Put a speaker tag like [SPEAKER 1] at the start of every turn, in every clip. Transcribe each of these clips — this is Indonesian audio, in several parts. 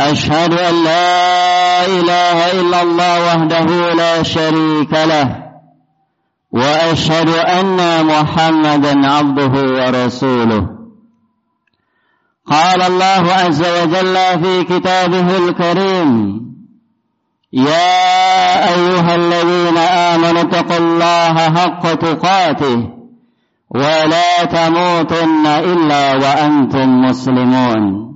[SPEAKER 1] أشهد أن لا إله إلا الله وحده لا شريك له وأشهد أن محمدا عبده ورسوله. قال الله عز وجل في كتابه الكريم يا أيها الذين آمنوا اتقوا الله حق تقاته ولا تموتن إلا وأنتم مسلمون.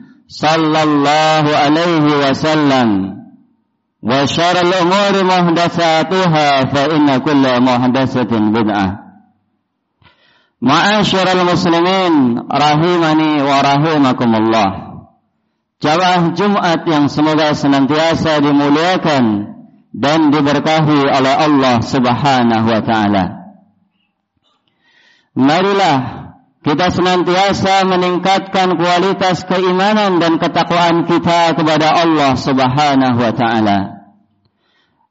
[SPEAKER 1] sallallahu alaihi wasallam. Wa syarrul umuri muhdatsatuha fa inna kulla muhdatsatin bid'ah. Ma'asyiral muslimin rahimani wa rahimakumullah. Jamaah Jumat yang semoga senantiasa dimuliakan dan diberkahi oleh Allah Subhanahu wa taala. Marilah kita senantiasa meningkatkan kualitas keimanan dan ketakwaan kita kepada Allah Subhanahu wa taala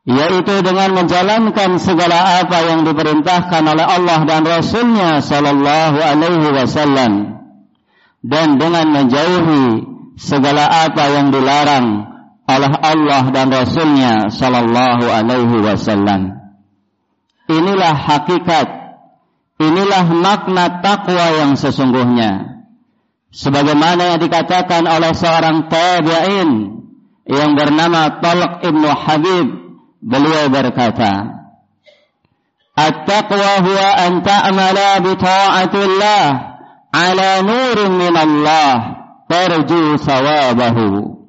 [SPEAKER 1] yaitu dengan menjalankan segala apa yang diperintahkan oleh Allah dan Rasulnya Sallallahu Alaihi Wasallam dan dengan menjauhi segala apa yang dilarang oleh Allah dan Rasulnya Sallallahu Alaihi Wasallam. Inilah hakikat Inilah makna takwa yang sesungguhnya. Sebagaimana yang dikatakan oleh seorang tabi'in yang bernama Talq ibnu Habib, beliau berkata, At-taqwa huwa an ta'mala bi ta'atillah ala nurin min Allah tarju sawabahu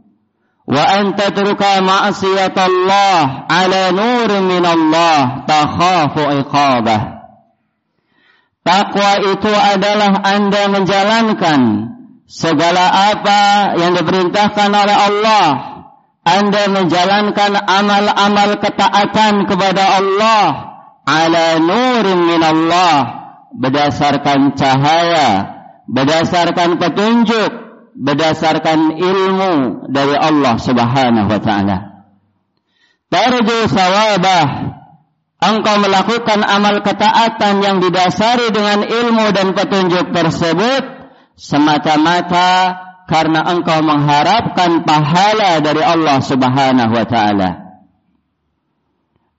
[SPEAKER 1] wa an tatruka ma'siyatallah ala nurin min Allah takhafu iqabah Takwa itu adalah Anda menjalankan segala apa yang diperintahkan oleh Allah. Anda menjalankan amal-amal ketaatan kepada Allah ala nurin min Allah berdasarkan cahaya, berdasarkan petunjuk, berdasarkan ilmu dari Allah Subhanahu wa taala. Tarju sawabah engkau melakukan amal ketaatan yang didasari dengan ilmu dan petunjuk tersebut semata-mata karena engkau mengharapkan pahala dari Allah Subhanahu wa taala.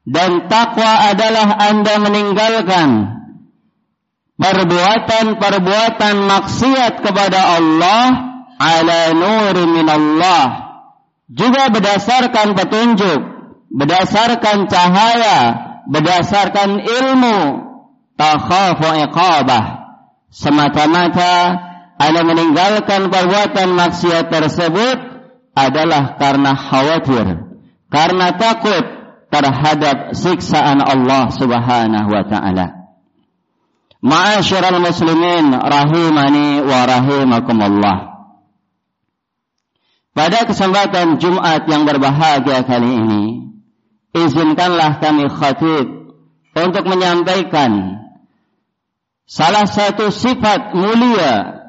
[SPEAKER 1] Dan takwa adalah Anda meninggalkan perbuatan-perbuatan maksiat kepada Allah ala nuri juga berdasarkan petunjuk, berdasarkan cahaya berdasarkan ilmu takhafu iqabah semata-mata Anda meninggalkan perbuatan maksiat tersebut adalah karena khawatir karena takut terhadap siksaan Allah Subhanahu wa taala. Ma'asyiral muslimin rahimani wa rahimakumullah. Pada kesempatan Jumat yang berbahagia kali ini izinkanlah kami khatib untuk menyampaikan salah satu sifat mulia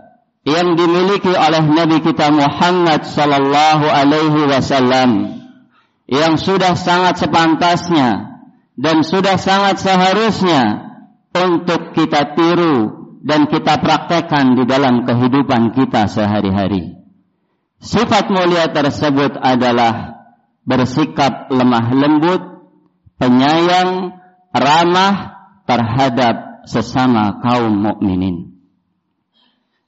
[SPEAKER 1] yang dimiliki oleh Nabi kita Muhammad sallallahu alaihi wasallam yang sudah sangat sepantasnya dan sudah sangat seharusnya untuk kita tiru dan kita praktekkan di dalam kehidupan kita sehari-hari. Sifat mulia tersebut adalah bersikap lemah lembut, penyayang, ramah terhadap sesama kaum mukminin.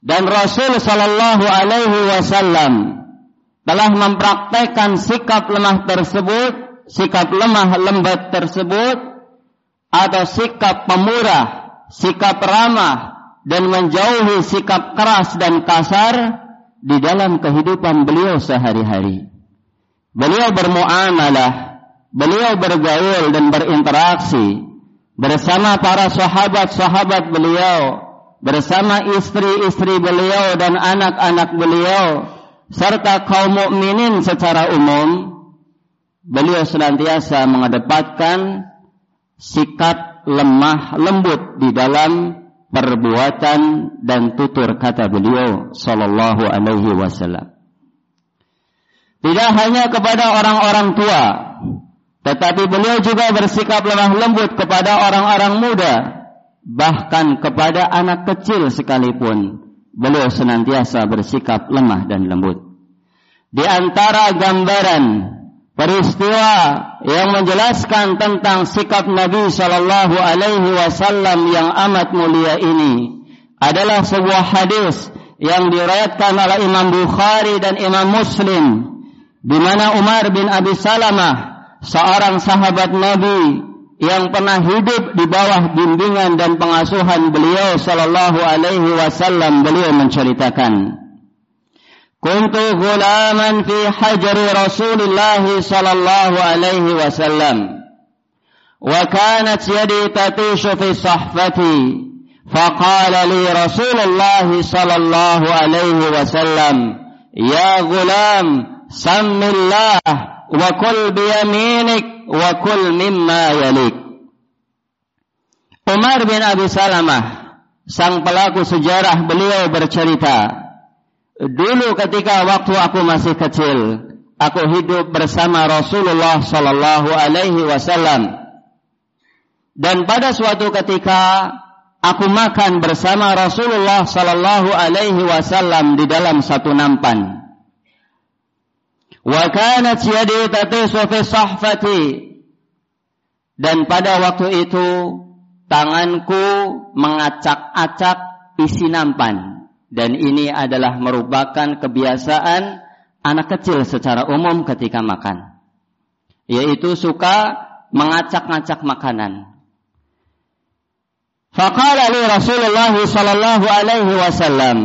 [SPEAKER 1] Dan Rasul Shallallahu Alaihi Wasallam telah mempraktekkan sikap lemah tersebut, sikap lemah lembut tersebut atau sikap pemurah, sikap ramah dan menjauhi sikap keras dan kasar di dalam kehidupan beliau sehari-hari. Beliau bermuamalah, beliau bergaul dan berinteraksi bersama para sahabat-sahabat beliau, bersama istri-istri beliau dan anak-anak beliau, serta kaum mukminin secara umum, beliau senantiasa mengedepankan sikap lemah lembut di dalam perbuatan dan tutur kata beliau sallallahu alaihi wasallam. Tidak hanya kepada orang-orang tua, tetapi beliau juga bersikap lemah lembut kepada orang-orang muda, bahkan kepada anak kecil sekalipun. Beliau senantiasa bersikap lemah dan lembut. Di antara gambaran peristiwa yang menjelaskan tentang sikap Nabi Shallallahu Alaihi Wasallam yang amat mulia ini adalah sebuah hadis yang diriwayatkan oleh Imam Bukhari dan Imam Muslim di mana Umar bin Abi Salamah seorang sahabat Nabi yang pernah hidup di bawah bimbingan dan pengasuhan beliau sallallahu alaihi wasallam beliau menceritakan Kuntu gulaman fi hajri Rasulullah sallallahu alaihi wasallam wa kanat yadi tatishu fi sahfati faqala li Rasulullah sallallahu alaihi wasallam ya gulam Sammillah wa kul biyaminik wa kul mimma yalik. Umar bin Abi Salamah, sang pelaku sejarah beliau bercerita, dulu ketika waktu aku masih kecil, aku hidup bersama Rasulullah Sallallahu Alaihi Wasallam. Dan pada suatu ketika aku makan bersama Rasulullah Sallallahu Alaihi Wasallam di dalam satu nampan. Wa kanat yadi tatisu fi sahfati. Dan pada waktu itu tanganku mengacak-acak isi nampan dan ini adalah merupakan kebiasaan anak kecil secara umum ketika makan. Yaitu suka mengacak-ngacak makanan. Faqala li Rasulullah sallallahu alaihi wasallam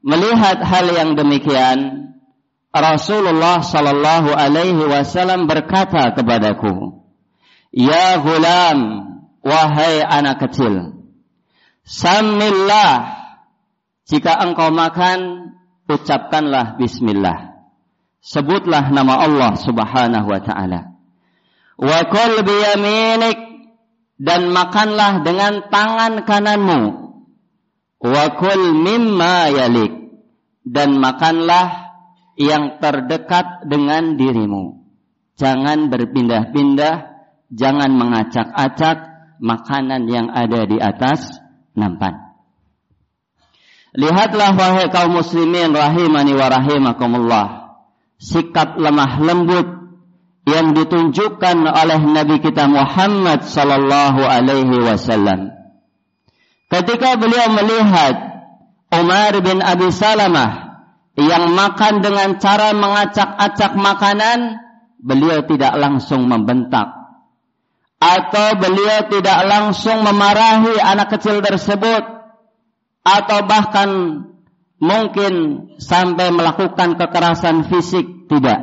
[SPEAKER 1] melihat hal yang demikian Rasulullah sallallahu alaihi wasallam berkata kepadaku Ya gulam wahai anak kecil Samillah jika engkau makan, ucapkanlah bismillah. Sebutlah nama Allah Subhanahu wa taala. Wa biyaminik dan makanlah dengan tangan kananmu. Wa kul mimma yalik dan makanlah yang terdekat dengan dirimu. Jangan berpindah-pindah, jangan mengacak-acak makanan yang ada di atas nampan. Lihatlah wahai kaum muslimin rahimani wa rahimakumullah. Sikap lemah lembut yang ditunjukkan oleh Nabi kita Muhammad sallallahu alaihi wasallam. Ketika beliau melihat Umar bin Abi Salamah yang makan dengan cara mengacak-acak makanan, beliau tidak langsung membentak atau beliau tidak langsung memarahi anak kecil tersebut atau bahkan mungkin sampai melakukan kekerasan fisik tidak.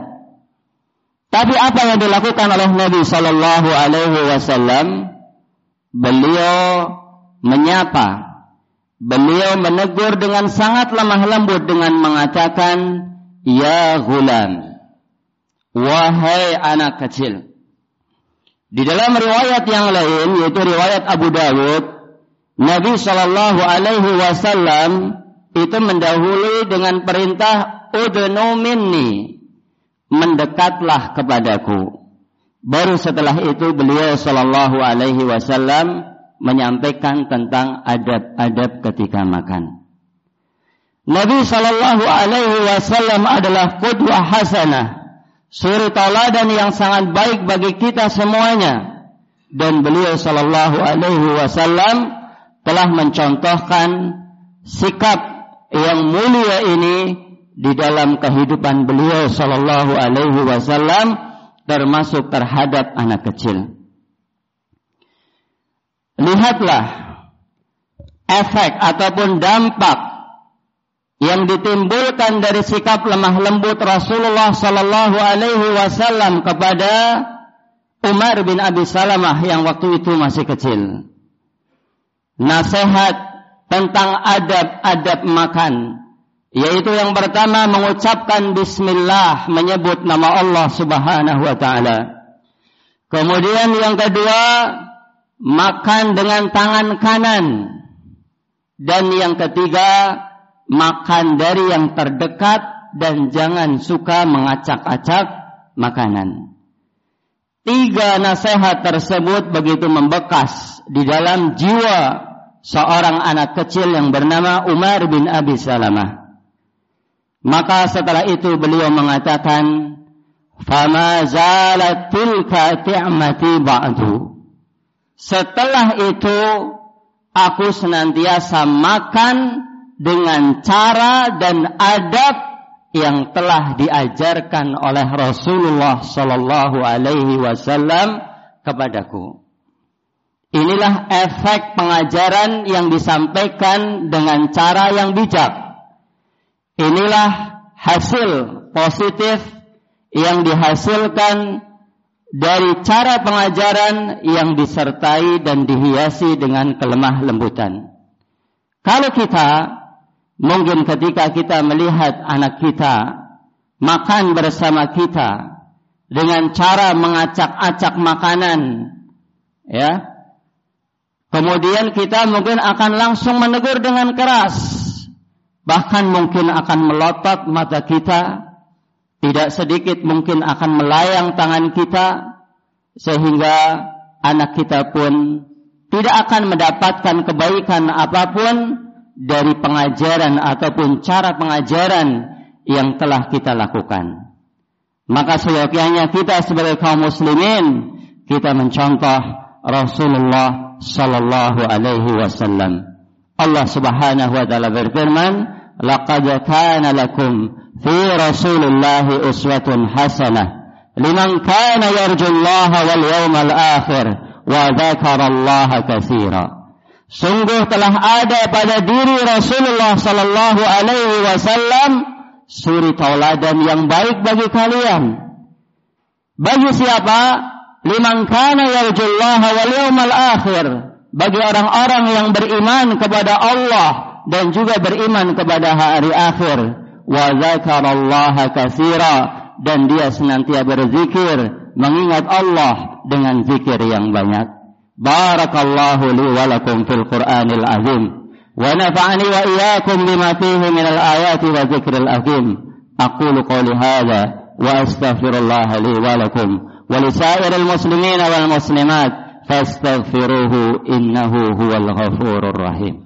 [SPEAKER 1] Tapi apa yang dilakukan oleh Nabi Shallallahu Alaihi Wasallam? Beliau menyapa, beliau menegur dengan sangat lemah lembut dengan mengatakan, Ya gulam, wahai anak kecil. Di dalam riwayat yang lain, yaitu riwayat Abu Dawud, Nabi Shallallahu Alaihi Wasallam itu mendahului dengan perintah udnu mendekatlah kepadaku. Baru setelah itu beliau Shallallahu Alaihi Wasallam menyampaikan tentang adab-adab ketika makan. Nabi Shallallahu Alaihi Wasallam adalah kudwah hasanah, suri tauladan yang sangat baik bagi kita semuanya. Dan beliau Shallallahu Alaihi Wasallam telah mencontohkan sikap yang mulia ini di dalam kehidupan beliau sallallahu alaihi wasallam termasuk terhadap anak kecil. Lihatlah efek ataupun dampak yang ditimbulkan dari sikap lemah lembut Rasulullah Sallallahu Alaihi Wasallam kepada Umar bin Abi Salamah yang waktu itu masih kecil. Nasihat tentang adab-adab makan, yaitu yang pertama mengucapkan Bismillah, menyebut nama Allah Subhanahu Wa Taala. Kemudian yang kedua makan dengan tangan kanan, dan yang ketiga makan dari yang terdekat dan jangan suka mengacak-acak makanan. Tiga nasihat tersebut begitu membekas di dalam jiwa seorang anak kecil yang bernama Umar bin Abi Salamah. Maka setelah itu beliau mengatakan, "Fama zalat tilka ti'mati ba'du." Setelah itu aku senantiasa makan dengan cara dan adab yang telah diajarkan oleh Rasulullah Sallallahu Alaihi Wasallam kepadaku. Inilah efek pengajaran yang disampaikan dengan cara yang bijak. Inilah hasil positif yang dihasilkan dari cara pengajaran yang disertai dan dihiasi dengan kelemah lembutan. Kalau kita Mungkin ketika kita melihat anak kita makan bersama kita dengan cara mengacak-acak makanan, ya. Kemudian kita mungkin akan langsung menegur dengan keras. Bahkan mungkin akan melotot mata kita. Tidak sedikit mungkin akan melayang tangan kita. Sehingga anak kita pun tidak akan mendapatkan kebaikan apa pun dari pengajaran ataupun cara pengajaran yang telah kita lakukan. Maka seyogyanya kita sebagai kaum muslimin kita mencontoh Rasulullah sallallahu alaihi wasallam. Allah Subhanahu wa taala berfirman, "Laqad kana lakum fi Rasulillah uswatun hasanah liman kana yarjullaha wal yawmal akhir wa dzakara Allah katsira." Sungguh telah ada pada diri Rasulullah sallallahu alaihi wasallam suri tauladan yang baik bagi kalian. Bagi siapa? Liman kana yarjullaha wal yawmal akhir. Bagi orang-orang yang beriman kepada Allah dan juga beriman kepada hari akhir wa dzakarallaha katsira dan dia senantiasa berzikir mengingat Allah dengan zikir yang banyak. Barakallahu li wa lakum fil Qur'anil azim wa nafa'ani wa iyyakum bima fihi min al ayati wa dzikril Azim. Aqulu qawli hadha wa astaghfirullah li wa lakum wa li sa'iril muslimin wal muslimat fastaghfiruhu innahu huwal ghafurur rahim.